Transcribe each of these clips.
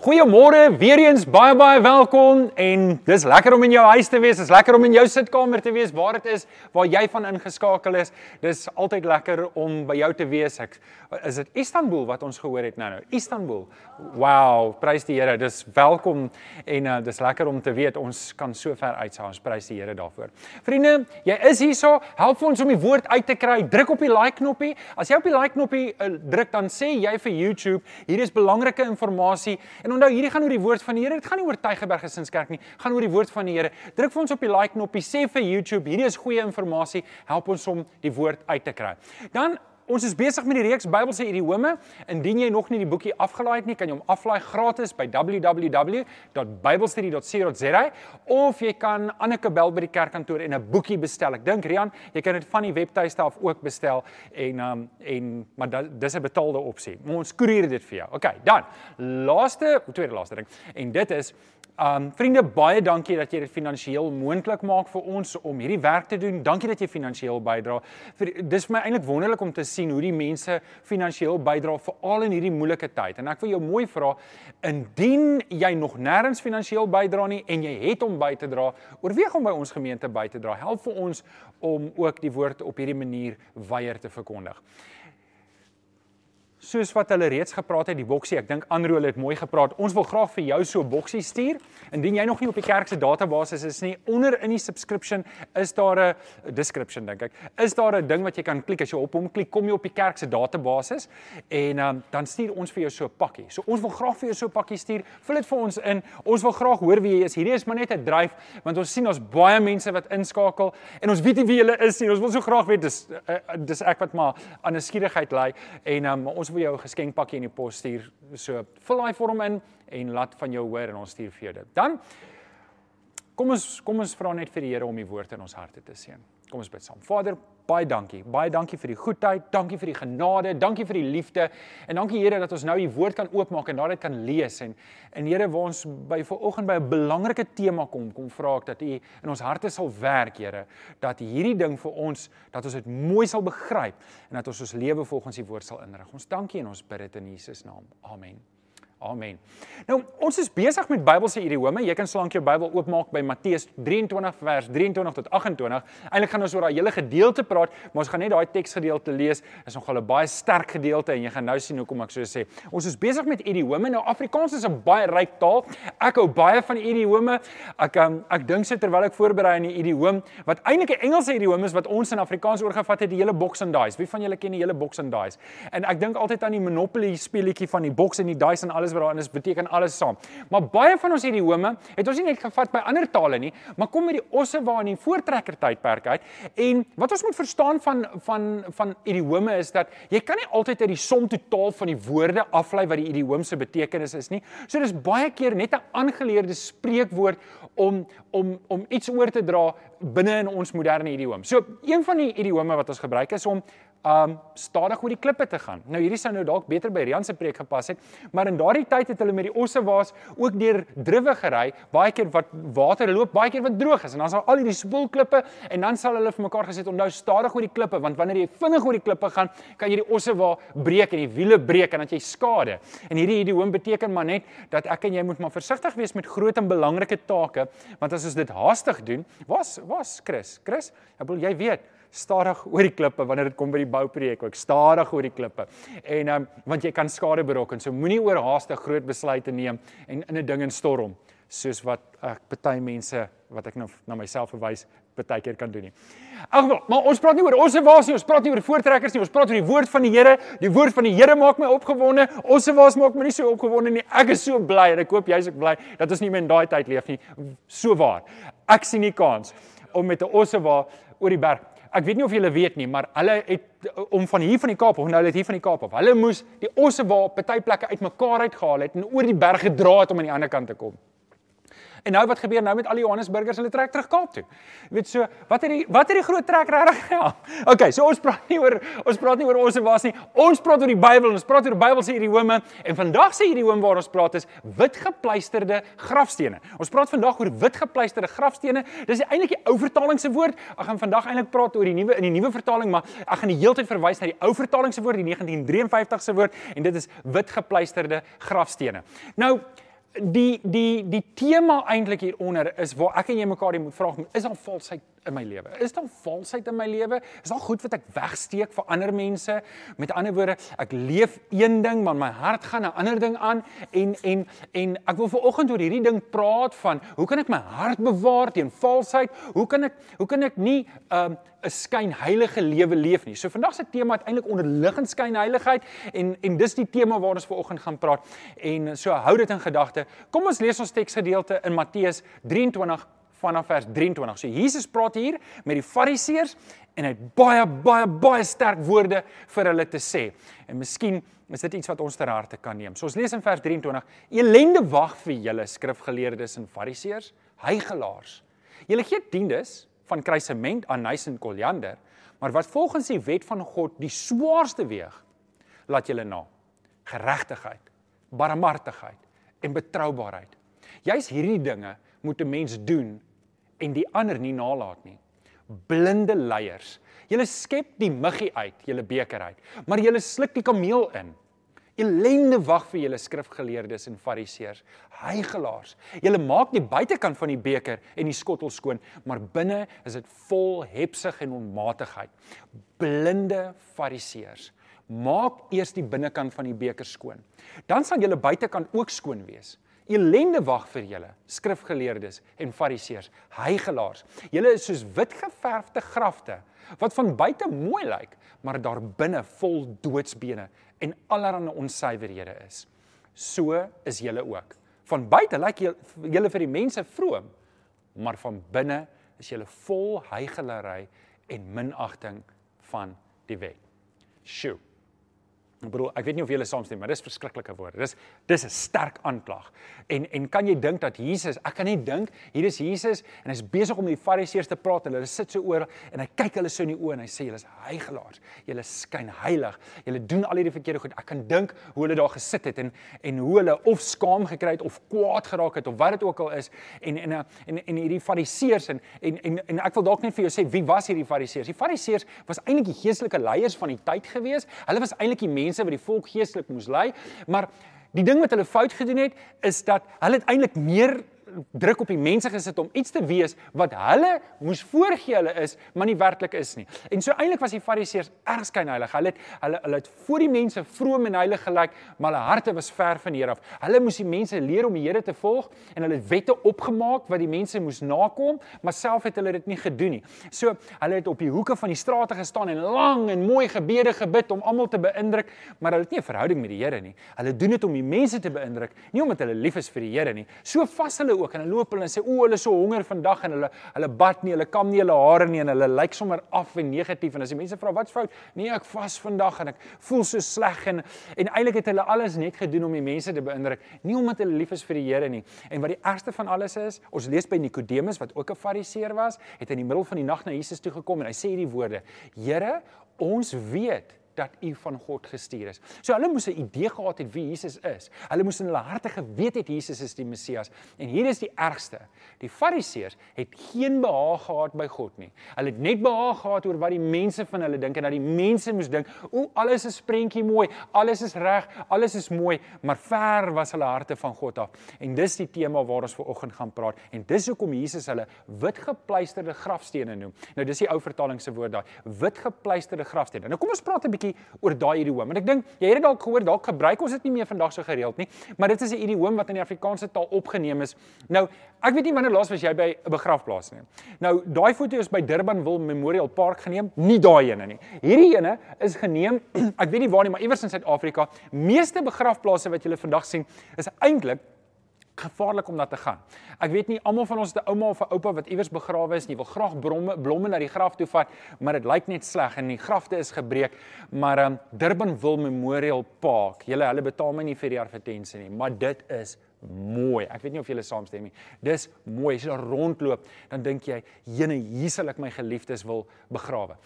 Goeiemôre, weer eens baie baie welkom en dis lekker om in jou huis te wees. Dis lekker om in jou sitkamer te wees waar dit is waar jy van ingeskakel is. Dis altyd lekker om by jou te wees. Ek is dit Istanbul wat ons gehoor het nou nou. Istanbul. Wow, prys die Here. Dis welkom en uh, dis lekker om te weet ons kan so ver uitsaai. Ons prys die Here daarvoor. Vriende, jy is hierso. Help ons om die woord uit te kry. Druk op die like knoppie. As jy op die like knoppie uh, druk dan sê jy vir YouTube, hier is belangrike inligting En onthou, hierdie gaan oor die woord van die Here. Dit gaan nie oor Tygerberg Gesinskerk nie. Gaan oor die woord van die Here. Druk vir ons op die like knoppie, sê vir YouTube, hierdie is goeie inligting. Help ons om die woord uit te kry. Dan Ons is besig met die reeks Bybelse idiome. Indien jy nog nie die boekie afgelaai het nie, kan jy hom aflaai gratis by www.biblestudy.co.za of jy kan Anneke bel by die kerkkantoor en 'n boekie bestel. Ek dink Rian, jy kan dit van die webtuiste af ook bestel en um en maar dis 'n betaalde opsie. Ons koerier dit vir jou. OK, dan laaste, tweede laaste ding en dit is Um vriende, baie dankie dat jy dit finansiëel moontlik maak vir ons om hierdie werk te doen. Dankie dat jy finansiëel bydra. Vir dis vir my eintlik wonderlik om te sien hoe die mense finansiëel bydra veral in hierdie moeilike tyd. En ek wil jou mooi vra, indien jy nog nêrens finansiëel bydra nie en jy het om by te dra, oorweeg om by ons gemeente by te dra. Help vir ons om ook die woord op hierdie manier weier te verkondig soos wat hulle reeds gepraat het die boksie. Ek dink Anrol het mooi gepraat. Ons wil graag vir jou so 'n boksie stuur. Indien jy nog nie op die kerk se database is nie onder in die subscription is daar 'n description dink ek. Is daar 'n ding wat jy kan klik as jy op hom klik kom jy op die kerk se database en um, dan stuur ons vir jou so 'n pakkie. So ons wil graag vir jou so 'n pakkie stuur. Vul dit vir ons in. Ons wil graag hoor wie jy is. Hierdie is maar net 'n dryf want ons sien ons baie mense wat inskakel. En ons weet nie wie julle is nie. Ons wil so graag weet dis uh, dis ek wat maar aan 'n skierigheid lê en um, ons vir jou 'n geskenkpakkie in die pos stuur. So vul daai vorm in en laat van jou hoor en ons stuur vir jou dit. Dan kom ons kom ons vra net vir die Here om die woord in ons harte te seën. Kom ons bid saam. Vader, baie dankie. Baie dankie vir die goedheid, dankie vir die genade, dankie vir die liefde en dankie Here dat ons nou die woord kan oopmaak en daardie kan lees en en Here waar ons by vanoggend by 'n belangrike tema kom, kom vra ek dat U in ons harte sal werk, Here, dat hierdie ding vir ons dat ons dit mooi sal begryp en dat ons ons lewe volgens U woord sal inrig. Ons dankie en ons bid dit in Jesus naam. Amen. Amen. Nou, ons is besig met Bybelse idiome. Jy kan slank jou Bybel oopmaak by Matteus 23 vers 23 tot 28. Eintlik gaan ons oor daai hele gedeelte praat, maar ons gaan net daai teksgedeelte lees. Dit is nogal 'n baie sterk gedeelte en jy gaan nou sien hoekom ek so sê. Ons is besig met idiome. Nou Afrikaans is 'n baie ryk taal. Ek hou baie van idiome. Ek um, ek dink sit terwyl ek voorberei aan die idioom wat eintlik 'n Engelse idioom is wat ons in Afrikaans oorgevat het, die hele boks en dice. Wie van julle ken die hele boks en dice? En ek dink altyd aan die Monopoly speletjie van die boks en die dice en alles alles wat daarin is beteken alles saam. Maar baie van ons idiome het ons nie net gevat by ander tale nie, maar kom met die Ossewa in die voortrekker tydperk uit. En wat ons moet verstaan van van van idiome is dat jy kan nie altyd uit die som totaal van die woorde aflei wat die idioom se betekenis is nie. So dis baie keer net 'n aangeleerde spreekwoord om om om iets oor te dra binne in ons moderne idioom. So een van die idiome wat ons gebruik is om um stadig oor die klippe te gaan. Nou hierdie sou nou dalk beter by Rian se preek gepas het, maar in daardie tyd het hulle met die osse waas ook deur druwe gery, baie keer wat water loop, baie keer wat droog is en dan sal al hierdie spoelklippe en dan sal hulle vir mekaar gesê onthou stadig oor die klippe want wanneer jy vinnig oor die klippe gaan, kan jy die osse wa breek en die wiele breek en dan jy skade. En hierdie idioom beteken maar net dat ek en jy moet maar versigtig wees met groot en belangrike take, want as ons dit haastig doen, was was Chris, Chris, ek bedoel jy weet stadig oor die klippe wanneer dit kom by die bouprojek ook stadig oor die klippe. En um, want jy kan skade berokken. So moenie oorhaastig groot besluite neem en in 'n ding instorm soos wat ek baie mense wat ek nou na myself verwys baie keer kan doen nie. Ag wel, maar ons praat nie oor ons was nie, ons praat nie oor voortrekkers nie, ons praat oor die woord van die Here. Die woord van die Here maak my opgewonde. Ons was maak my nie so opgewonde nie. Ek is so bly en ek hoop jy's ook bly dat ons nie meer in daai tyd leef nie. So waar. Ek sien nie kans om met 'n osse waar oor die berg ek weet nie of julle weet nie, maar hulle het om van hier van die Kaap of nou hulle het hier van die Kaap af. Hulle moes die osse waar party plekke uitmekaar uitgehaal het en oor die berg gedra het om aan die ander kant te kom. En nou wat gebeur nou met al die Johannesburgers? Hulle trek terug Kaap toe. Jy weet so, wat het die wat het die groot trek regtig? Ja. Okay, so ons praat nie oor ons praat nie oor ons was nie. Ons praat oor die Bybel. Ons praat oor die Bybel se idiome en vandag se idiome waar ons praat is wit gepleisterde grafstene. Ons praat vandag oor wit gepleisterde grafstene. Dis eintlik die ou vertaling se woord. Ek gaan vandag eintlik praat oor die nuwe in die nuwe vertaling, maar ek gaan die hele tyd verwys na die ou vertaling se woord, die 1953 se woord en dit is wit gepleisterde grafstene. Nou die die die tema eintlik hieronder is waar ek en jy mekaar moet vra, is daar valsheid in my lewe? Is daar valsheid in my lewe? Is daar goed wat ek wegsteek vir ander mense? Met ander woorde, ek leef een ding, maar my hart gaan 'n ander ding aan en en en ek wil vanoggend oor hierdie ding praat van hoe kan ek my hart bewaar teen valsheid? Hoe kan ek hoe kan ek nie 'n um, 'n skynheilige lewe leef nie. So vandag se tema is eintlik onderliggend skynheiligheid en en dis die tema waar ons vanoggend gaan praat. En so hou dit in gedagte. Kom ons lees ons teksgedeelte in Matteus 23 vanaf vers 23. So Jesus praat hier met die Fariseërs en hy het baie baie baie sterk woorde vir hulle te sê. En miskien is dit iets wat ons ter harte kan neem. So ons lees in vers 23: Elende wag vir julle skrifgeleerdes en Fariseërs, hygelaars. Julle gee diendes van kruisement aan nys en koljander, maar wat volgens die wet van God die swaarste weeg, laat julle na: geregtigheid, barmhartigheid en betroubaarheid. Juis hierdie dinge moet 'n mens doen en die ander nie nalat nie. Blinde leiers. Julle skep die muggie uit, julle beker uit, maar julle sluk die kameel in. Elende wag vir julle skrifgeleerdes en fariseërs, hygelaars. Julle maak die buitekant van die beker en die skottel skoon, maar binne is dit vol hepsig en onmatigheid. Blinde fariseërs, maak eers die binnekant van die beker skoon. Dan sal julle buitekant ook skoon wees. Elende wag vir julle, skrifgeleerdes en fariseërs, hygelaars. Julle is soos witgeverfde grafte wat van buite mooi lyk, maar daar binne vol doodsbene en allerlei onsuiverhede is. So is julle ook. Van buite lyk julle vir die mense vroom, maar van binne is julle vol hygelary en minagting van die wet. Sjoe. Ek bedoel, ek weet nie of julle saamstem, maar dis verskriklike woorde. Dis dis 'n sterk aanklag. En en kan jy dink dat Jesus, ek kan net dink, hier is Jesus en hy's besig om met die Fariseërs te praat hulle sit so oor en hy kyk hulle so in die oë en hy sê julle is heiligelaars. Julle skyn heilig. Julle doen al hierdie verkeerde goed. Ek kan dink hoe hulle daar gesit het en en hoe hulle of skaam gekry het of kwaad geraak het of wat dit ook al is en en en en hierdie Fariseërs en en en en ek wil dalk net vir jou sê wie was hierdie Fariseërs? Die Fariseërs was eintlik die geestelike leiers van die tyd gewees. Hulle was eintlik die mense mense wat die volk geestelik moes lei, maar die ding wat hulle fout gedoen het is dat hulle eintlik meer druk op die mense gesit om iets te wees wat hulle moes voorgee hulle is, maar nie werklik is nie. En so eintlik was die Fariseërs erg skyn heilig. Hulle het hulle hulle het voor die mense vroom en heilig gelyk, maar hulle harte was ver van die Here af. Hulle moes die mense leer om die Here te volg en hulle het wette opgemaak wat die mense moes nakom, maar self het hulle dit nie gedoen nie. So hulle het op die hoeke van die strate gestaan en lang en mooi gebede gebid om almal te beïndruk, maar hulle het nie 'n verhouding met die Here nie. Hulle doen dit om die mense te beïndruk, nie omdat hulle lief is vir die Here nie. So vas hulle ook en hulle loop hulle en sê o, hulle is so honger vandag en hulle hulle bad nie, hulle kam nie hulle hare nie en hulle lyk sommer af en negatief en as die mense vra wat's fout? Nee, ek vas vandag en ek voel so sleg en en eintlik het hulle alles net gedoen om die mense te beïndruk, nie omdat hulle lief is vir die Here nie. En wat die ergste van alles is, ons lees by Nikodemus wat ook 'n Fariseer was, het in die middel van die nag na Jesus toe gekom en hy sê hierdie woorde: Here, ons weet dat u van God gestuur is. So hulle moes 'n idee gehad het wie Jesus is. Hulle moes in hulle harte geweet het Jesus is die Messias. En hier is die ergste. Die Fariseërs het geen behaag gehad by God nie. Hulle het net behaag gehad oor wat die mense van hulle dink en dat die mense moes dink, "O, alles is prentjie mooi, alles is reg, alles is mooi," maar ver was hulle harte van God af. En dis die tema waar ons vanoggend gaan praat. En dis hoekom Jesus hulle witgepleisterde grafstene noem. Nou dis die ou vertaling se woord daai, witgepleisterde grafstene. Nou kom ons praat 'n bietjie bietjie oor daai idioom. Want ek dink jy het dit dalk gehoor, dalk gebruik ons dit nie meer vandag so gereeld nie, maar dit is 'n idioom wat in die Afrikaanse taal opgeneem is. Nou, ek weet nie wanneer laas was jy by 'n begrafplaas nie. Nou, daai foto is by Durbanville Memorial Park geneem, nie daai ene nie. Hierdie ene is geneem, ek weet nie waar nie, maar iewers in Suid-Afrika. Meeste begrafplase wat jy vandag sien, is eintlik gevaarlik om na te gaan. Ek weet nie almal van ons het 'n ouma of 'n oupa wat iewers begrawe is nie. Wil graag blomme blomme na die graf toe vat, maar dit lyk net sleg en die grafte is gebreek. Maar um, Durbanville Memorial Park, hulle hulle betaal my nie vir die advertensie nie, maar dit is mooi. Ek weet nie of julle saamstem nie. Dis mooi. As jy daar rondloop, dan dink jy, "Jene, hier sal ek my geliefdes wil begrawe."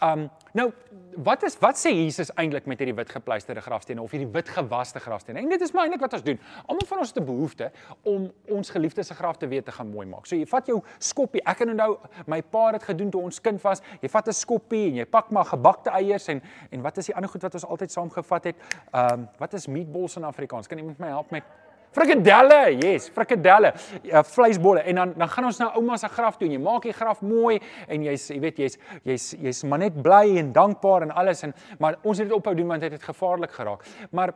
Um nou, wat is wat sê Jesus eintlik met hierdie wit gepleisterde grafstene of hierdie wit gewaste grafstene? En dit is maar eintlik wat ons doen. Almal van ons het 'n behoefte om ons geliefdes se graf te weet te gaan mooi maak. So jy vat jou skoppie. Ek kan onthou my pa het gedoen toe ons kind was. Jy vat 'n skoppie en jy pak maar gebakte eiers en en wat is die ander goed wat ons altyd saam gevat het? Um wat is meatballs in Afrikaans? Kan iemand my help met Frikadelle, yes, frikadelle. Ja, vleisbolle en dan dan gaan ons na ouma se graf toe en jy maak die graf mooi en jy's jy weet jy's jy's jy's maar net bly en dankbaar en alles en maar ons het dit ophou doen want dit het gevaarlik geraak. Maar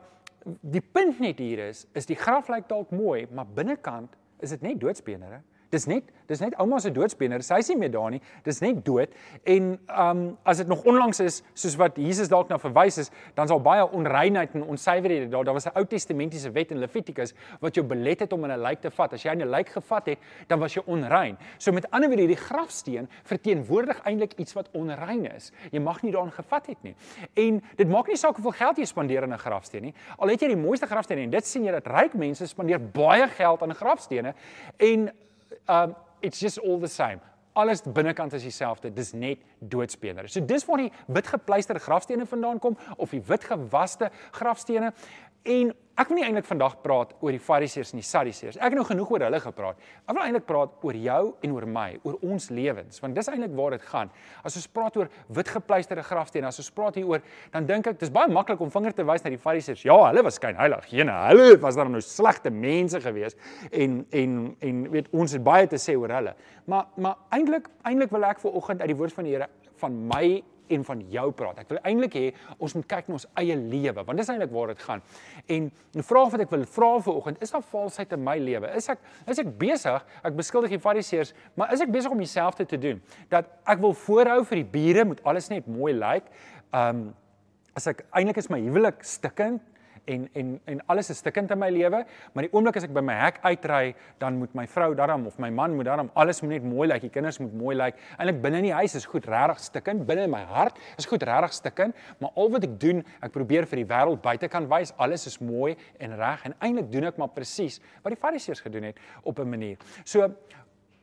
die punt net hier is is die graf lyk dalk mooi, maar binnekant is dit net doodsbenere. Dis net dis net ouma se doodsbener. Sy is nie meer daar nie. Dis net dood. En um as dit nog onlangs is soos wat Jesus dalk na verwys is, dan sal baie onreinheid en onsuiverhede daar. Daar was 'n Ou Testamentiese wet in Levitikus wat jou belet het om 'n lijk te vat. As jy 'n lijk gevat het, dan was jy onrein. So met ander woorde, hierdie grafsteen verteenwoordig eintlik iets wat onrein is. Jy mag nie daarin gevat het nie. En dit maak nie saak hoeveel geld jy spandeer aan 'n grafsteen nie. Al het jy die mooiste grafsteen en dit sien jy dat ryk mense spandeer baie geld aan grafstene en um it's just all the same. Alles binnekant is dieselfde. Dis net doodsbener. So dis waar die wit gepleisterde grafstene vandaan kom of die wit gewaste grafstene. En ek wil nie eintlik vandag praat oor die Fariseërs en die Sadduseërs. Ek het nou genoeg oor hulle gepraat. Ek wil eintlik praat oor jou en oor my, oor ons lewens, want dis eintlik waar dit gaan. As ons praat oor wit gepleisterde grafstene, as ons praat hieroor, dan dink ek dis baie maklik om vinger te wys na die Fariseërs. Ja, hulle was skyn heilig. Geen hulle was dan nou slegte mense gewees en en en weet ons het baie te sê oor hulle. Maar maar eintlik eintlik wil ek vir oggend uit die woord van die Here van my en van jou praat. Ek wil eintlik hê ons moet kyk na ons eie lewe, want dis eintlik waar dit gaan. En 'n vraag wat ek wil vra vir oggend, is daar valsheid in my lewe? Is ek is ek besig, ek beskuldig die fariseërs, maar is ek besig om dieselfde te doen? Dat ek wil voorhou vir die bure moet alles net mooi lyk. Like. Um as ek eintlik is my huwelik stikkend en en en alles is stikkend in my lewe, maar die oomblik as ek by my hek uitry, dan moet my vrou daarom of my man moet daarom alles moet net mooi lyk, like, die kinders moet mooi lyk. Like. Eilik binne in die huis is goed regtig stikkend, binne in my hart is goed regtig stikkend, maar al wat ek doen, ek probeer vir die wêreld buite kan wys alles is mooi en reg en eintlik doen ek maar presies wat die fariseërs gedoen het op 'n manier. So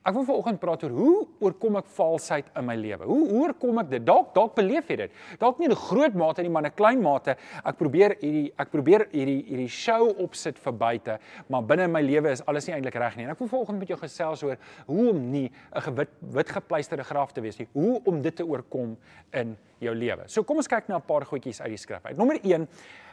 Ek wil vanoggend praat oor hoe oorkom ek valsheid in my lewe? Hoe oorkom ek dit? Dalk dalk beleef jy dit. Dalk nie in 'n groot mate nie, maar in 'n klein mate. Ek probeer hierdie ek probeer hierdie hierdie show opsit vir buite, maar binne in my lewe is alles nie eintlik reg nie. En ek wil vanoggend met jou gesels oor hoe om nie 'n gewit wit gepleisterde graf te wees nie. Hoe om dit te oorkom in jou lewe. So kom ons kyk na 'n paar goedjies uit die skrif. Uit nommer 1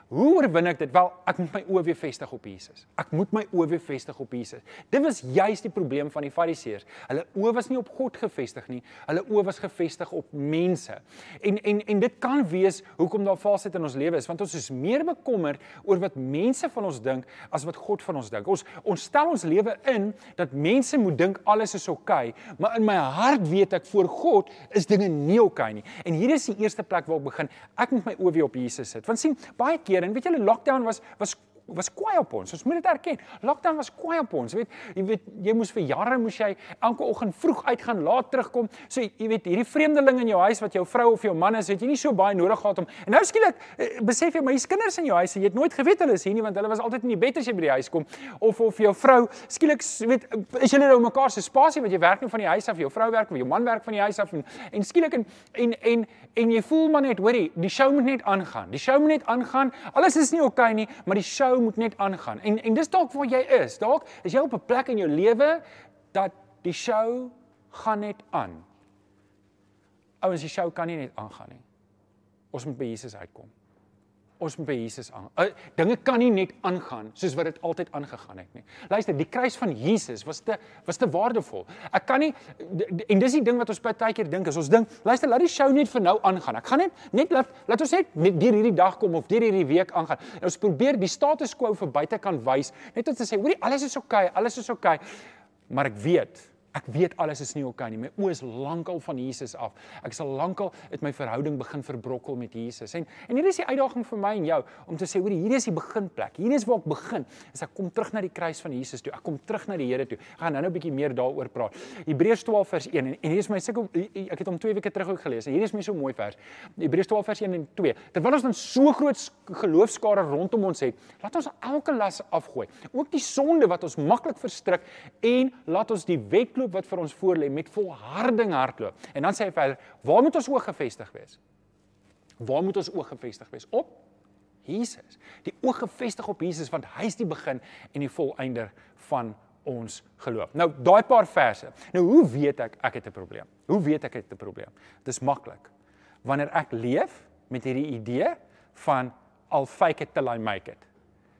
Hoe oorwin ek dit? Wel, ek moet my oë weer vestig op Jesus. Ek moet my oë weer vestig op Jesus. Dit was juist die probleem van die Fariseërs. Hulle oë was nie op God gefestig nie. Hulle oë was gefestig op mense. En en en dit kan wees hoekom daar valsheid in ons lewe is, want ons is meer bekommerd oor wat mense van ons dink as wat God van ons dink. Ons ons stel ons lewe in dat mense moet dink alles is oukei, okay, maar in my hart weet ek voor God is dinge nie oukei okay nie. En hier is die eerste plek waar ek begin. Ek moet my oë weer op Jesus sit. Want sien, baie keer keer en weet julle lockdown was was was kwaai op ons. Ons moet dit erken. Lockdown was kwaai op ons. Jy weet, jy weet jy moes vir jare moes jy elke oggend vroeg uitgaan, laat terugkom. So jy weet, hierdie vreemdeling in jou huis wat jou vrou of jou man is, het jy nie so baie nodig gehad om. En nou skielik eh, besef jy maar hier's kinders in jou huis en jy het nooit geweet hulle is hier nie want hulle was altyd in die bed as jy by die huis kom. Of of jou vrou skielik weet is julle nou mekaar se spasie wat jy werk nie van die huis af, jou vrou werk of jou man werk van die huis af en en skielik en en en en jy voel maar net, hoorie, die show moet net aangaan. Die show moet net aangaan. Alles is nie oukei okay nie, maar die show moet net aangaan. En en dis dalk waar jy is. Dalk is jy op 'n plek in jou lewe dat die show gaan net aan. Ouens, die show kan nie net aangaan nie. Ons moet by Jesus uitkom ons moet by Jesus aan. Uh, dinge kan nie net aangaan soos wat dit altyd aangegaan het nie. Luister, die kruis van Jesus was te was te waardevol. Ek kan nie en dis die ding wat ons baie keer dink is ons dink, luister, laat die show net vir nou aangaan. Ek gaan net net laat laat ons net deur hierdie dag kom of deur hierdie week aangaan. En ons probeer die status quo vir buite kan wys, net om te sê, hoorie, alles is oukei, okay, alles is oukei. Okay. Maar ek weet Ek weet alles is nie oukei okay nie. My oë is lankal van Jesus af. Ek sal lankal het my verhouding begin verbrokkel met Jesus. En en hier is die uitdaging vir my en jou om te sê, hoor, hier is die beginplek. Hier is waar ek begin. Is ek kom terug na die kruis van Jesus toe. Ek kom terug na die Here toe. Ek gaan nou-nou 'n bietjie meer daaroor praat. Hebreërs 12 vers 1 en, en hier is my sukkel ek het hom 2 weke terug ook gelees. Hier is my so mooi vers. Hebreërs 12 vers 1 en 2. Terwyl ons dan so groot geloofskare rondom ons het, laat ons elke las afgooi. Ook die sonde wat ons maklik verstrik en laat ons die wet hardloop wat vir ons voorlê met volharding hardloop. En dan sê hy verder, waar moet ons oog gefestig wees? Waar moet ons oog gefestig wees? Op Jesus. Die oog gefestig op Jesus want hy is die begin en die volëinder van ons geloof. Nou daai paar verse. Nou hoe weet ek ek het 'n probleem? Hoe weet ek ek het 'n probleem? Dit is maklik. Wanneer ek leef met hierdie idee van al fake it till I make it.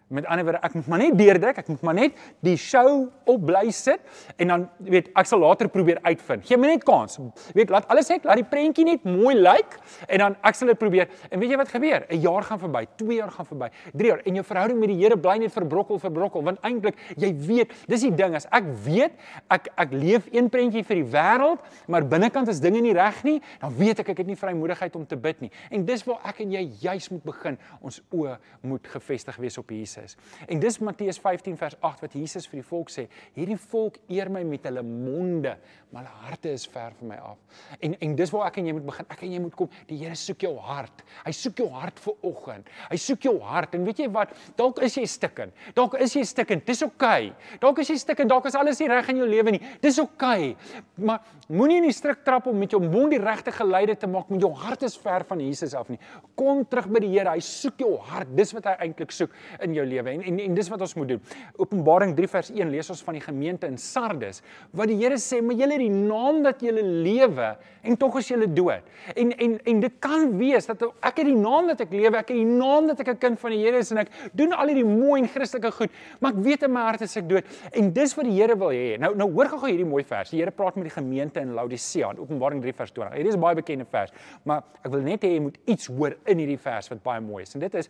Met ander woorde, ek moet maar net deurdruk, ek moet maar net die show op bly sit en dan weet ek sal later probeer uitvind. Gee my net kans. Weet laat alles net laat die prentjie net mooi lyk en dan ek sal dit probeer. En weet jy wat gebeur? 'n Jaar gaan verby, 2 jaar gaan verby, 3 jaar en jou verhouding met die Here bly net verbrokkel, verbrokkel want eintlik jy weet, dis die ding as ek weet ek ek leef een prentjie vir die wêreld, maar binnekant is dinge nie reg nie, dan weet ek ek het nie vrymoedigheid om te bid nie. En dis waar ek en jy juis moet begin. Ons oë moet gefestig wees op Jesus. En dis Matteus 15 vers 8 wat Jesus vir die volk sê: "Hierdie volk eer my met hulle monde, maar hulle harte is ver van my af." En en dis waar ek en jy moet begin. Ek en jy moet kom. Die Here soek jou hart. Hy soek jou hart vir oggend. Hy soek jou hart. En weet jy wat? Dalk is jy stikkend. Dalk is jy stikkend. Dis oukei. Okay. Dalk is jy stikkend. Dalk is alles nie reg in jou lewe nie. Dis oukei. Okay. Maar moenie in die struik trap om met jou mond die regte geleide te maak met jou hart is ver van Jesus af nie. Kom terug by die Here. Hy soek jou hart. Dis wat hy eintlik soek in jou lewe. En, en en dis wat ons moet doen. Openbaring 3 vers 1 lees ons van die gemeente in Sardes wat die Here sê, "Maar julle het die naam dat julle lewe en tog is julle dood." En en en dit kan wees dat ek het die naam dat ek lewe, ek het die naam dat ek 'n kind van die Here is en ek doen al hierdie mooi en Christelike goed, maar ek weet in my hart is ek dood. En dis wat die Here wil hê. Nou nou hoor gou hierdie mooi vers. Die Here praat met die gemeente in Laodicea, in Openbaring 3 vers 20. Hierdie is baie bekende vers, maar ek wil net hê jy moet iets hoor in hierdie vers wat baie mooi is. En dit is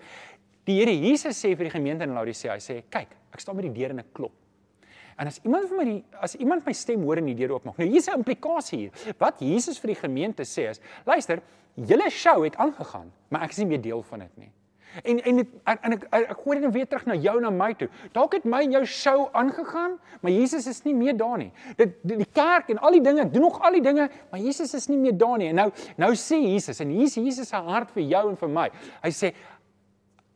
die Here Jesus sê vir die gemeente in Laodicea, hy sê, "Kyk, ek staan by die deur en ek klop." En as iemand vir my die as iemand my stem hoor en die deur oopmaak. Nou hier's 'n implikasie hier. Wat Jesus vir die gemeente sê is, luister, julle show het aangegaan, maar ek is nie meer deel van dit nie. En en dit ek en ek, ek, ek gooi dit nou weer terug na jou en na my toe. Dalk het my en jou show aangegaan, maar Jesus is nie meer daar nie. Dit die, die kerk en al die dinge, doen nog al die dinge, maar Jesus is nie meer daar nie. En nou nou sê Jesus en hier is Jesus se hart vir jou en vir my. Hy sê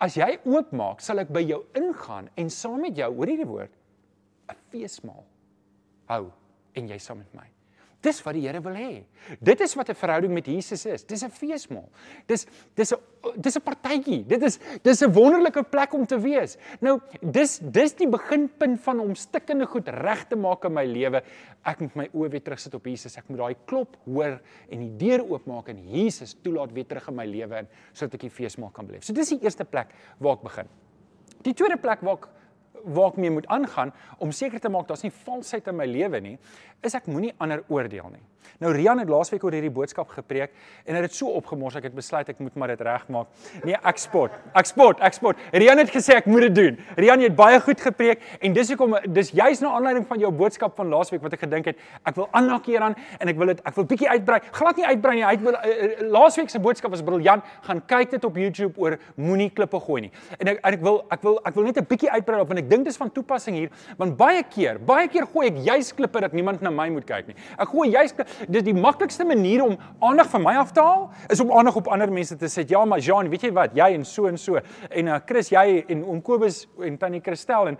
as jy oopmaak, sal ek by jou ingaan en saam met jou, hoor hierdie woord, 'n feesmaal hou en jy saam met my. Dis wat die Here wil hê. Dit is wat 'n verhouding met Jesus is. Dis 'n feesmaal. Dis dis 'n dis 'n partytjie. Dit is dis 'n wonderlike plek om te wees. Nou, dis dis die beginpunt van om stikkende goed reg te maak in my lewe. Ek moet my oë weer terugsit op Jesus. Ek moet daai klop hoor en die deur oopmaak en Jesus toelaat weer terug in my lewe in sodat ek die feesmaal kan beleef. So dis die eerste plek waar ek begin. Die tweede plek waar ek waar ek mee moet aangaan om seker te maak daar's nie valsheid in my lewe nie, is ek moenie ander oordeel nie. Nou Rian het laasweek oor hierdie boodskap gepreek en het dit so opgemors ek het besluit ek moet maar dit regmaak. Nee, ek spot. Ek spot, ek spot. Rian het gesê ek moet dit doen. Rian het baie goed gepreek en dis hoekom dis juis na aanleiding van jou boodskap van laasweek wat ek gedink het ek wil aanhaak hieraan en ek wil dit ek wil bietjie uitbrei. Glad nie uitbrei nie. Hy het uh, laasweek se boodskap was briljant. Gaan kyk dit op YouTube oor moenie klippe gooi nie. En ek en ek wil ek wil ek wil net 'n bietjie uitbrei op want ek dink dis van toepassing hier want baie keer, baie keer gooi ek juis klippe dat niemand na my moet kyk nie. Ek gooi juis dis die maklikste manier om aandag van my af te haal is om aandag op ander mense te sit. Ja, maar Jean, weet jy wat? Jy en so en so. En uh, Chris, jy en oom Kobus en tannie Christel en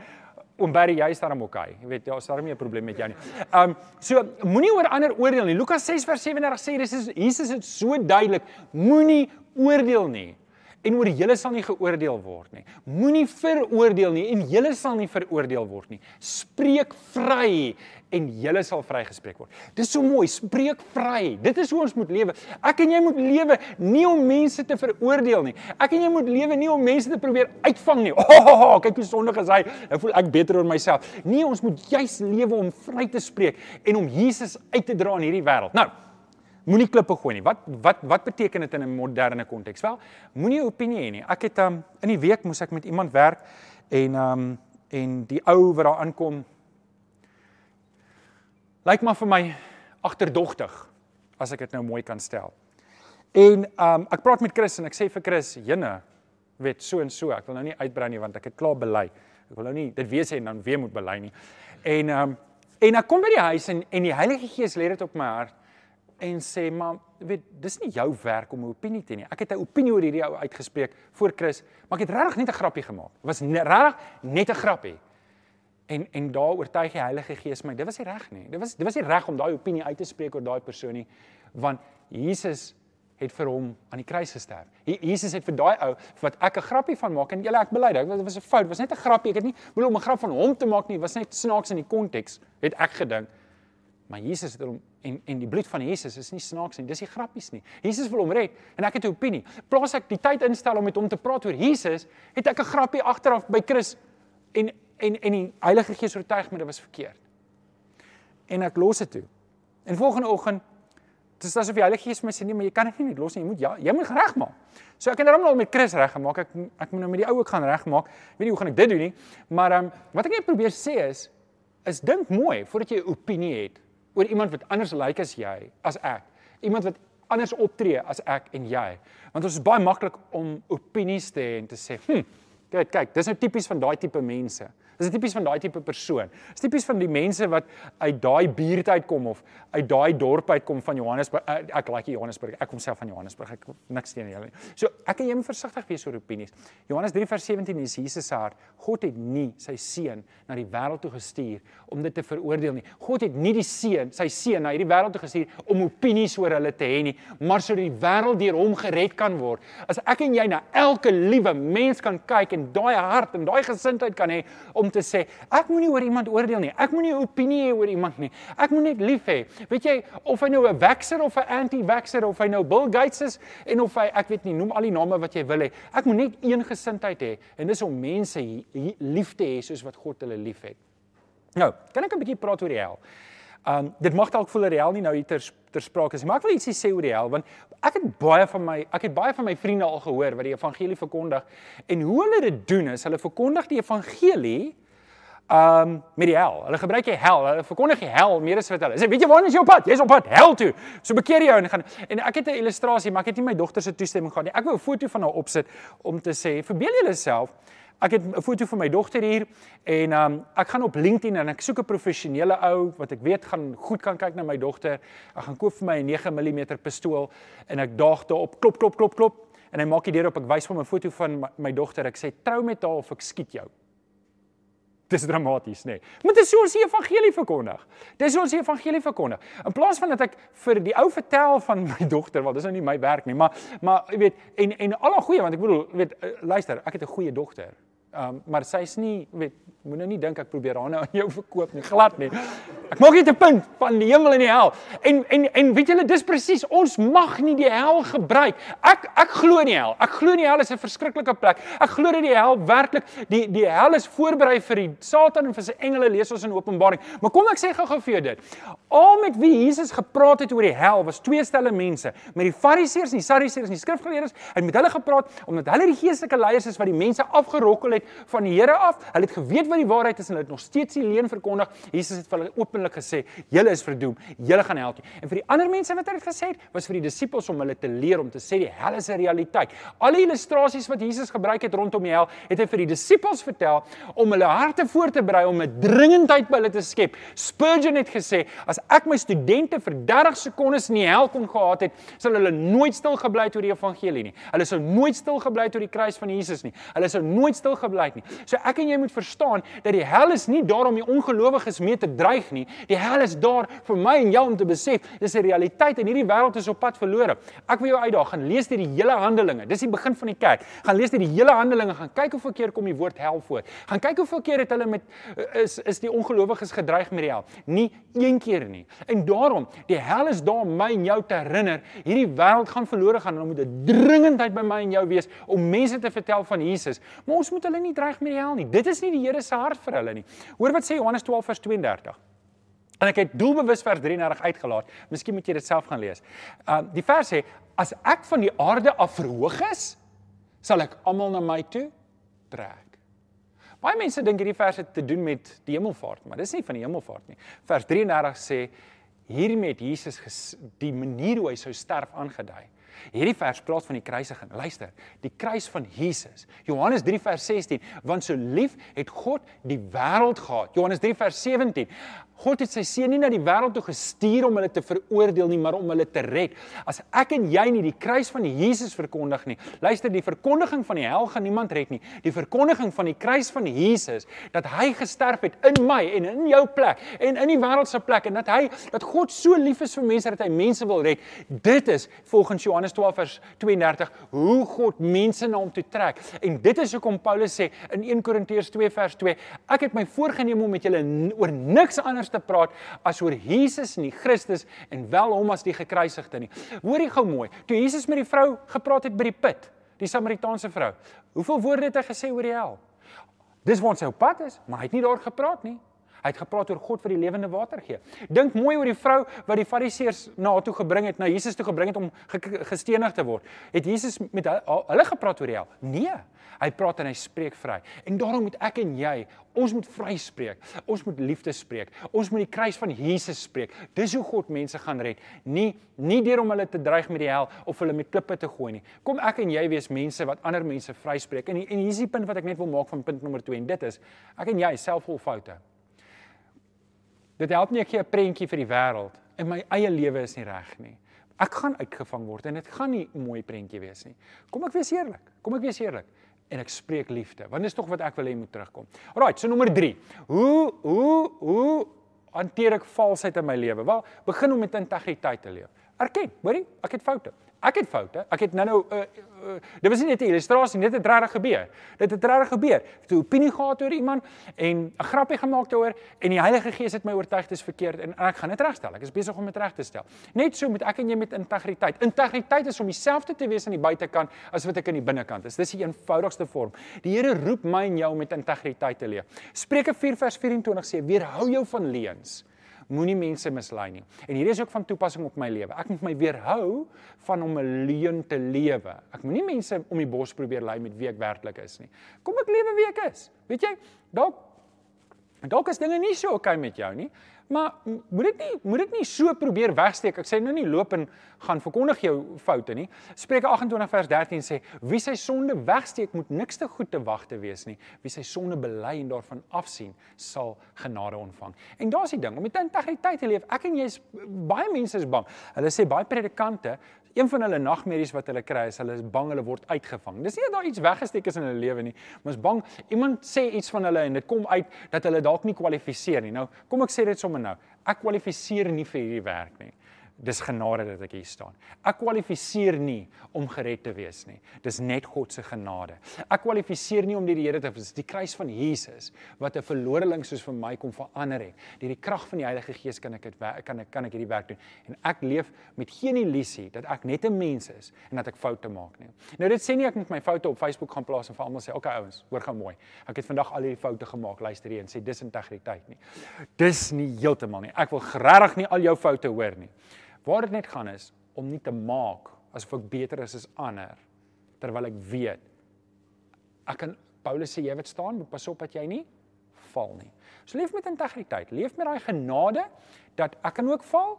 oom Barry, jy is daarom okay. Jy weet, daar's daarom nie 'n probleem met jou nie. Um so moenie oor ander oordeel nie. Lukas 6 vers 37 sê dis is Jesus het so duidelik, moenie oordeel nie en oor julle sal nie geoordeel word nie. Moenie veroordeel nie en julle sal nie veroordeel word nie. Spreek vry en julle sal vrygespreek word. Dis so mooi, spreek vry. Dit is hoe ons moet lewe. Ek en jy moet lewe nie om mense te veroordeel nie. Ek en jy moet lewe nie om mense te probeer uitvang nie. Oh, oh, oh kyk hoe sondig is hy. Ek voel ek beter oor myself. Nee, ons moet juis lewe om vry te spreek en om Jesus uit te dra in hierdie wêreld. Nou, moenie klippe gooi nie. Wat wat wat beteken dit in 'n moderne konteks? Wel, moenie 'n opinie hê nie. Ek het um, in die week moes ek met iemand werk en um en die ou wat daar aankom lyk maar vir my agterdogtig as ek dit nou mooi kan stel. En um ek praat met Chris en ek sê vir Chris, "Jene, weet so en so, ek wil nou nie uitbrei nie want ek het klaar bely. Ek wil nou nie dit weet sê en dan weer moet bely nie." En um en ek kom by die huis en en die Heilige Gees lê dit op my hart en sê, "Maar weet, dis nie jou werk om 'n opinie te hê nie. Ek het 'n opinie oor hierdie ou uitgespreek voor Chris, maar ek het regtig net 'n grappie gemaak. Dit was regtig net 'n grappie." en en daar oortuig die Heilige Gees my. Dit was nie reg nie. Dit was dit was nie reg om daai opinie uit te spreek oor daai persoon nie, want Jesus het vir hom aan die kruis gesterf. Jesus het vir daai ou wat ek 'n grappie van maak en julle ek bely dit was 'n fout. Dit was net 'n grappie. Ek het nie bedoel om 'n grap van hom te maak nie. Dit was net snaaks in die konteks, het ek gedink. Maar Jesus het hom en en die bloed van Jesus is nie snaaks nie. Dis nie grappies nie. Jesus wil hom red en ek het 'n opinie. Plaas ek die tyd instel om met hom te praat oor Jesus, het ek 'n grappie agteraf by Chris en en en die Heilige Gees oortuig my dit was verkeerd. En ek los dit toe. En volgende oggend dis asof die Heilige Gees my sê nee, maar jy kan dit nie los nie. Jy moet ja, jy moet regmaak. So ek het nou al met Chris reggemaak. Ek ek moet nou met die ou ook gaan regmaak. Ek weet nie hoe gaan ek dit doen nie. Maar ehm um, wat ek net probeer sê is is dink mooi voordat jy 'n opinie het oor iemand wat anders lyk as jy, as ek. Iemand wat anders optree as ek en jy. Want ons is baie maklik om opinies te hê en te sê, "Hm, kyk, kyk, dis nou tipies van daai tipe mense." Dis tipies van daai tipe persoon. Dis tipies van die mense wat uit daai buurt uitkom of uit daai dorp uitkom van Johannesburg. Ek, ek like Johannesburg. Ek kom self van Johannesburg. Ek niks teen julle nie. So ek en jy moet versigtig wees oor opinies. Johannes 3 vers 17 is Jesus se hart. God het nie sy seun na die wêreld toe gestuur om dit te veroordeel nie. God het nie die seun, sy seun na hierdie wêreld toe gestuur om opinies oor hulle te hê nie, maar sodat die wêreld deur hom gered kan word. As ek en jy na elke liewe mens kan kyk en daai hart en daai gesindheid kan hê om te sê ek moenie oor iemand oordeel nie. Ek moenie 'n opinie hê oor iemand nie. Ek moet net lief hê. Weet jy of hy nou 'n waxer of 'n anti-waxer of hy nou Bill Gates is en of hy ek weet nie noem al die name wat jy wil hê. Ek moet net een gesindheid hê en dis om mense lief te hê soos wat God hulle liefhet. Nou, kan ek 'n bietjie praat oor die hel? Um dit mag dalk voel reël nie nou hier ter ter sprake is, maar ek wil ietsie sê oor die hel want ek het baie van my ek het baie van my vriende al gehoor wat die evangelie verkondig en hoe hulle dit doen is hulle verkondig die evangelie um met die hel. Hulle gebruik die hel. Hulle verkondig die hel meer as wat hulle. Sê, weet jy waar is jy op pad? Jy's op pad hel toe. So bekeer jou en gaan en ek het 'n illustrasie, maar ek het nie my dogter se toestemming gehad nie. Ek wou 'n foto van haar opsit om te sê, verbeel julle self Ek het 'n foto van my dogter hier en um ek gaan op LinkedIn en ek soek 'n professionele ou wat ek weet gaan goed kan kyk na my dogter. Ek gaan koop vir my 'n 9 mm pistool en ek daag daarop klop klop klop klop en hy maak die deur op. Ek wys hom 'n foto van my, my dogter. Ek sê trou met haar of ek skiet jou. Dis dramaties, nê. Nee. Maar dis so ons die evangelie verkondig. Dis ons die evangelie verkondig. In plaas van dat ek vir die ou vertel van my dogter, want dis nou nie my werk nie, maar maar jy weet en en al 'n goeie want ek bedoel, weet eh, luister, ek het 'n goeie dogter. Ehm um, maar sy's nie, weet, moet nou nie dink ek probeer haar nou aan jou verkoop nie, glad nie. Ek maak net 'n punt van die hemel en die hel. En en en weet julle, dis presies, ons mag nie die hel gebruik. Ek ek glo in die hel. Ek glo die hel is 'n verskriklike plek. Ek glo dat die hel werklik die die hel is voorberei vir die Satan en vir sy engele lees ons in Openbaring. Maar kom ek sê gou-gou vir jou dit. Al met wie Jesus gepraat het oor die hel was twee stelle mense, met die Fariseërs en die Sadduseërs en die skrifgeleerdes. Hy het met hulle gepraat omdat hulle die geestelike leiers is wat die mense afgerokkel het van die Here af. Hulle het geweet wat die waarheid is en hulle het nog steeds die leuen verkondig. Jesus het vir hulle openlik gesê, julle is verdoem, julle gaan hel toe. En vir die ander mense wat hy het gesê, was vir die disippels om hulle te leer om te sê die hel is 'n realiteit. Alle illustrasies wat Jesus gebruik het rondom die hel, het hy vir die disippels vertel om hulle harte voor te berei om 'n dringendheid by hulle te skep. Spurgeon het gesê, as ek my studente vir 30 sekondes in die hel kon gehad het, sal hulle nooit stil gebly het oor die evangelie nie. Hulle sou nooit stil gebly het oor die kruis van Jesus nie. Hulle sou nooit stil gebly het nie. So ek en jy moet verstaan dat die hel is nie daar om die ongelowiges mee te dreig nie. Die hel is daar vir my en jou om te besef dis 'n realiteit en hierdie wêreld is op pad verlore. Ek wil jou uitdaag, gaan lees deur die hele Handelinge. Dis die begin van die kerk. Gaan lees deur die hele Handelinge, gaan kyk hoeveel keer kom die woord hel voor. Gaan kyk hoeveel keer het hulle met is is die ongelowiges gedreig met die hel. Nie een keer nie. En daarom, die hel is daar om my en jou te herinner, hierdie wêreld gaan verlore gaan en dan moet 'n dringendheid by my en jou wees om mense te vertel van Jesus. Maar ons moet hulle nie dreig met die hel nie. Dit is nie die Here se hart vir hulle nie. Hoor wat sê Johannes 12 vers 32. En ek het doelbewus vers 33 uitgelaat. Miskien moet jy dit self gaan lees. Uh die vers sê as ek van die aarde af verhoog is, sal ek almal na my toe trek. Baie mense dink hierdie vers het te doen met die hemelvaart, maar dis nie van die hemelvaart nie. Vers 33 sê hiermee het Jesus die manier hoe hy sou sterf aangedui. Hierdie vers praat van die kruisiging. Luister, die kruis van Jesus. Johannes 3 vers 16, want so lief het God die wêreld gehad. Johannes 3 vers 17. God het sy seun nie na die wêreld toe gestuur om hulle te veroordeel nie, maar om hulle te red. As ek en jy nie die kruis van Jesus verkondig nie, luister, die verkondiging van die hel gaan niemand red nie. Die verkondiging van die kruis van Jesus dat hy gesterf het in my en in jou plek en in die wêreld se plek en dat hy dat God so lief is vir mense dat hy mense wil red. Dit is volgens Johannes 12 vers 32 hoe God mense na hom toe trek. En dit is hoekom Paulus sê in 1 Korintiërs 2 vers 2, ek het my voorgenem om met julle oor niks anders te praat as oor Jesus en die Christus en wel hom as die gekruisigde nie. Hoorie gou mooi. Toe Jesus met die vrou gepraat het by die put, die Samaritaanse vrou. Hoeveel woorde het hy gesê oor die hel? Dis waar ons op pad is, maar hy het nie daar gepraat nie. Hy het gepraat oor God wat die lewende water gee. Dink mooi oor die vrou wat die Fariseërs na toe gebring het, na Jesus toe gebring het om gestenig te word. Het Jesus met hulle gepraat oor hel? Nee. Hy praat en hy spreek vry. En daarom moet ek en jy, ons moet vry spreek. Ons moet liefde spreek. Ons moet die kruis van Jesus spreek. Dis hoe God mense gaan red. Nie nie deur om hulle te dreig met die hel of hulle met klippe te gooi nie. Kom ek en jy wees mense wat ander mense vry spreek. En en hier is die punt wat ek net wil maak van punt nommer 2 en dit is ek en jy self vol foute. Dit help nie ek gee 'n prentjie vir die wêreld en my eie lewe is nie reg nie. Ek gaan uitgevang word en dit gaan nie 'n mooi prentjie wees nie. Kom ek wees eerlik. Kom ek wees eerlik en ek spreek liefde. Want dis tog wat ek wil hê moet terugkom. Alraai, so nommer 3. Hoe hoe hoe hanteer ek valsheid in my lewe? Wel, begin om met integriteit te leef. Erken, hoorie, ek het foute. Ek het foute. Ek het nou-nou uh, uh, dit was nie net 'n illustrasie, dit het regtig gebeur. Dit het regtig gebeur. Ek het 'n opinie gehad oor iemand en 'n grappie gemaak daaroor en die Heilige Gees het my oortuig dit is verkeerd en, en ek gaan dit regstel. Ek is besig om dit reg te stel. Net so moet ek en jy met integriteit. Integriteit is om dieselfde te wees aan die buitekant as wat ek aan die binnekant is. Dis die eenvoudigste vorm. Die Here roep my en jou om met integriteit te leef. Spreuke 4 vers 24 sê: "Weerhou jou van leuns." Moenie mense mislei nie. En hierdie is ook van toepassing op my lewe. Ek moet my weerhou van om 'n leuen te lewe. Ek moenie mense om die bos probeer lei met wie ek werklik is nie. Kom ek lewe wie ek is. Weet jy? Dalk dalk is dinge nie so oukei okay met jou nie, Maar moet dit nie moet dit nie so probeer wegsteek. Ek sê nou nie loop en gaan verkondig jou foute nie. Spreuke 28 vers 13 sê wie sy sonde wegsteek moet niks te goed te wag te wees nie. Wie sy sonde bely en daarvan afsien, sal genade ontvang. En daar's die ding, om met integriteit te leef. Ek en jy is baie mense is bang. Hulle sê baie predikante Een van hulle nagmerries wat hulle kry is hulle is bang hulle word uitgevang. Dis nie dat daar iets weggesteek is in hulle lewe nie, maar is bang iemand sê iets van hulle en dit kom uit dat hulle dalk nie kwalifiseer nie. Nou, kom ek sê dit sommer nou. Ek kwalifiseer nie vir hierdie werk nie dis genade dat ek hier staan. Ek kwalifiseer nie om gered te wees nie. Dis net God se genade. Ek kwalifiseer nie om deur die Here te wees. Die kruis van Jesus wat 'n verloreling soos vir my kom verander het. Deur die krag van die Heilige Gees kan ek dit kan ek kan ek hierdie werk doen. En ek leef met geen illusie dat ek net 'n mens is en dat ek foute maak nie. Nou dit sê nie ek moet my foute op Facebook gaan plaas en vir almal sê, "Oké okay, ouens, hoor gou mooi. Ek het vandag al hierdie foute gemaak." Luister hier en sê dis integriteit nie. Dis nie heeltemal nie. Ek wil regtig nie al jou foute hoor nie. Waar dit net gaan is om nie te maak asof ek beter is as ander terwyl ek weet ek kan Paulus sê jy wat staan moet pas op dat jy nie val nie. So leef met integriteit, leef met daai genade dat ek kan ook val.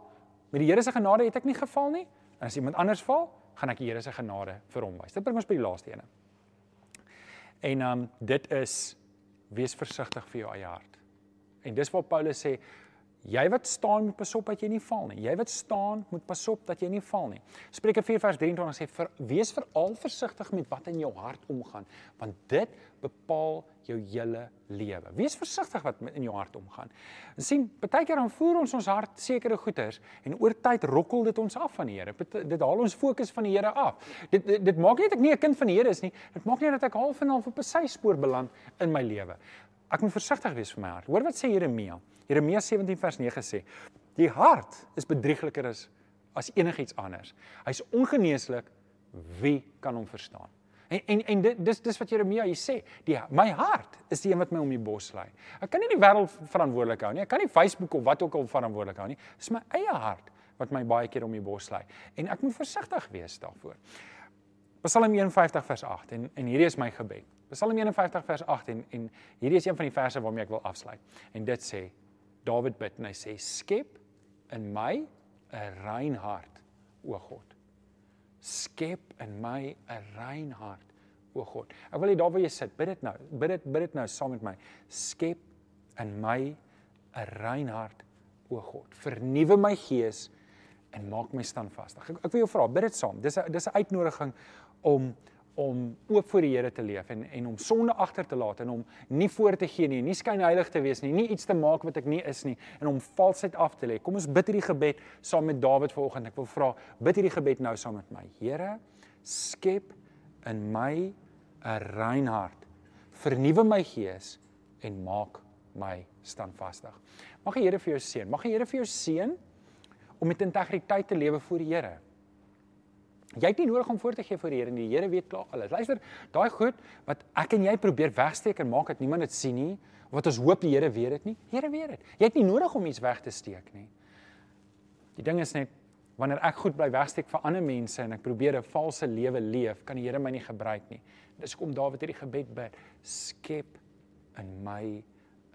Met die Here se genade het ek nie geval nie. En as iemand anders val, gaan ek die Here se genade vir hom wys. Dit bring ons by die laaste ene. En um dit is wees versigtig vir jou eie hart. En dis wat Paulus sê, Jy wat staan moet pasop dat jy nie val nie. Jy wat staan moet pasop dat jy nie val nie. Spreuke 4 vers 23 sê vir wees veral versigtig met wat in jou hart omgaan, want dit bepaal jou hele lewe. Wees versigtig wat in jou hart omgaan. Ons sien, baie keer dan voer ons ons hart sekere goeders en oor tyd rokkel dit ons af van die Here. Dit haal ons fokus van die Here af. Dit dit, dit maak nie dat ek nie 'n kind van die Here is nie. Dit maak nie dat ek half en half op 'n syspoor beland in my lewe. Ek moet versigtig wees vir my hart. Hoor wat sê Jeremia? Jeremia 17 vers 9 sê: "Die hart is bedriegliker as as enigiets anders. Hy's ongeneeslik. Wie kan hom verstaan?" En en en dit dis dis wat Jeremia hier sê. Die my hart is die een wat my om die bos lei. Ek kan nie die wêreld verantwoordelik hou nie. Ek kan nie Facebook of wat ook al verantwoordelik hou nie. Dis my eie hart wat my baie keer om die bos lei. En ek moet versigtig wees daarvoor. Psalm 51 vers 8 en en hierdie is my gebed. Psalm 51 vers 8 en en hierdie is een van die verse waarmee ek wil afsluit. En dit sê Dawid bid en hy sê skep in my 'n rein hart, o God. Skep in my 'n rein hart, o God. Ek wil hê daar waar jy sit, bid dit nou. Bid dit bid dit nou saam met my. Skep in my 'n rein hart, o God. Vernuwe my gees en maak my standvastig. Ek, ek wil jou vra, bid dit saam. Dis 'n dis 'n uitnodiging om om oop voor die Here te leef en en om sonde agter te laat en om nie voor te gee nie, nie skynheilig te wees nie, nie iets te maak wat ek nie is nie en om valsheid af te lê. Kom ons bid hierdie gebed saam met Dawid vanoggend. Ek wil vra, bid hierdie gebed nou saam met my. Here, skep in my 'n rein hart. Vernuwe my gees en maak my standvastig. Mag die Here vir jou seën. Mag die Here vir jou seën om met integriteit te lewe voor die Here. Jy het nie nodig om voor te gee vir die Here nie. Die Here weet klaar alles. Luister, daai goed wat ek en jy probeer wegsteek en maak dat niemand dit sien nie, wat ons hoop die Here weet dit nie. Here weet dit. Jy het nie nodig om iets weg te steek nie. Die ding is net wanneer ek goed bly wegsteek vir ander mense en ek probeer 'n valse lewe leef, kan die Here my nie gebruik nie. Dis hoekom Dawid hierdie gebed bid: Skep in my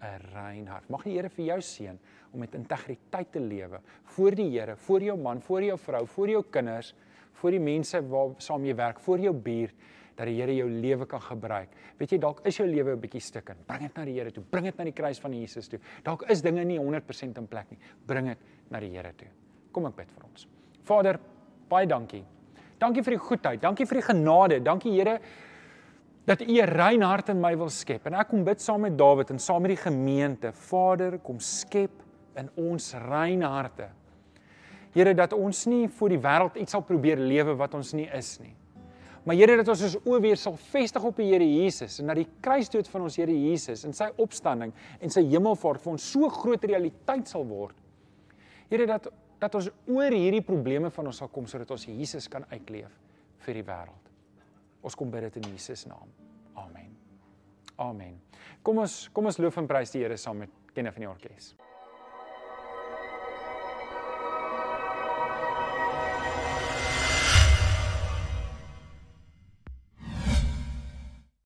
'n rein hart. Mag die Here vir jou seën om met integriteit te lewe voor die Here, voor jou man, voor jou vrou, voor jou kinders voor die mense waar saam jy werk, voor jou buurt dat die Here jou lewe kan gebruik. Weet jy dalk is jou lewe 'n bietjie stukkend. Bring dit na die Here toe. Bring dit na die kruis van Jesus toe. Dalk is dinge nie 100% in plek nie. Bring dit na die Here toe. Kom ek bid vir ons. Vader, baie dankie. Dankie vir die goedheid. Dankie vir die genade. Dankie Here dat U 'n rein hart in my wil skep. En ek kom bid saam met Dawid en saam met die gemeente. Vader, kom skep in ons rein harte Here dat ons nie vir die wêreld iets sal probeer lewe wat ons nie is nie. Maar Here dat ons ons oë weer sal vestig op die Here Jesus en dat die kruisdood van ons Here Jesus en sy opstanding en sy hemelvaart vir ons so groot realiteit sal word. Here dat dat ons oor hierdie probleme van ons sal kom sodat ons Jesus kan uitleef vir die wêreld. Ons kom bid dit in Jesus naam. Amen. Amen. Kom ons kom ons loof en prys die Here saam met Kenneth van die orkes.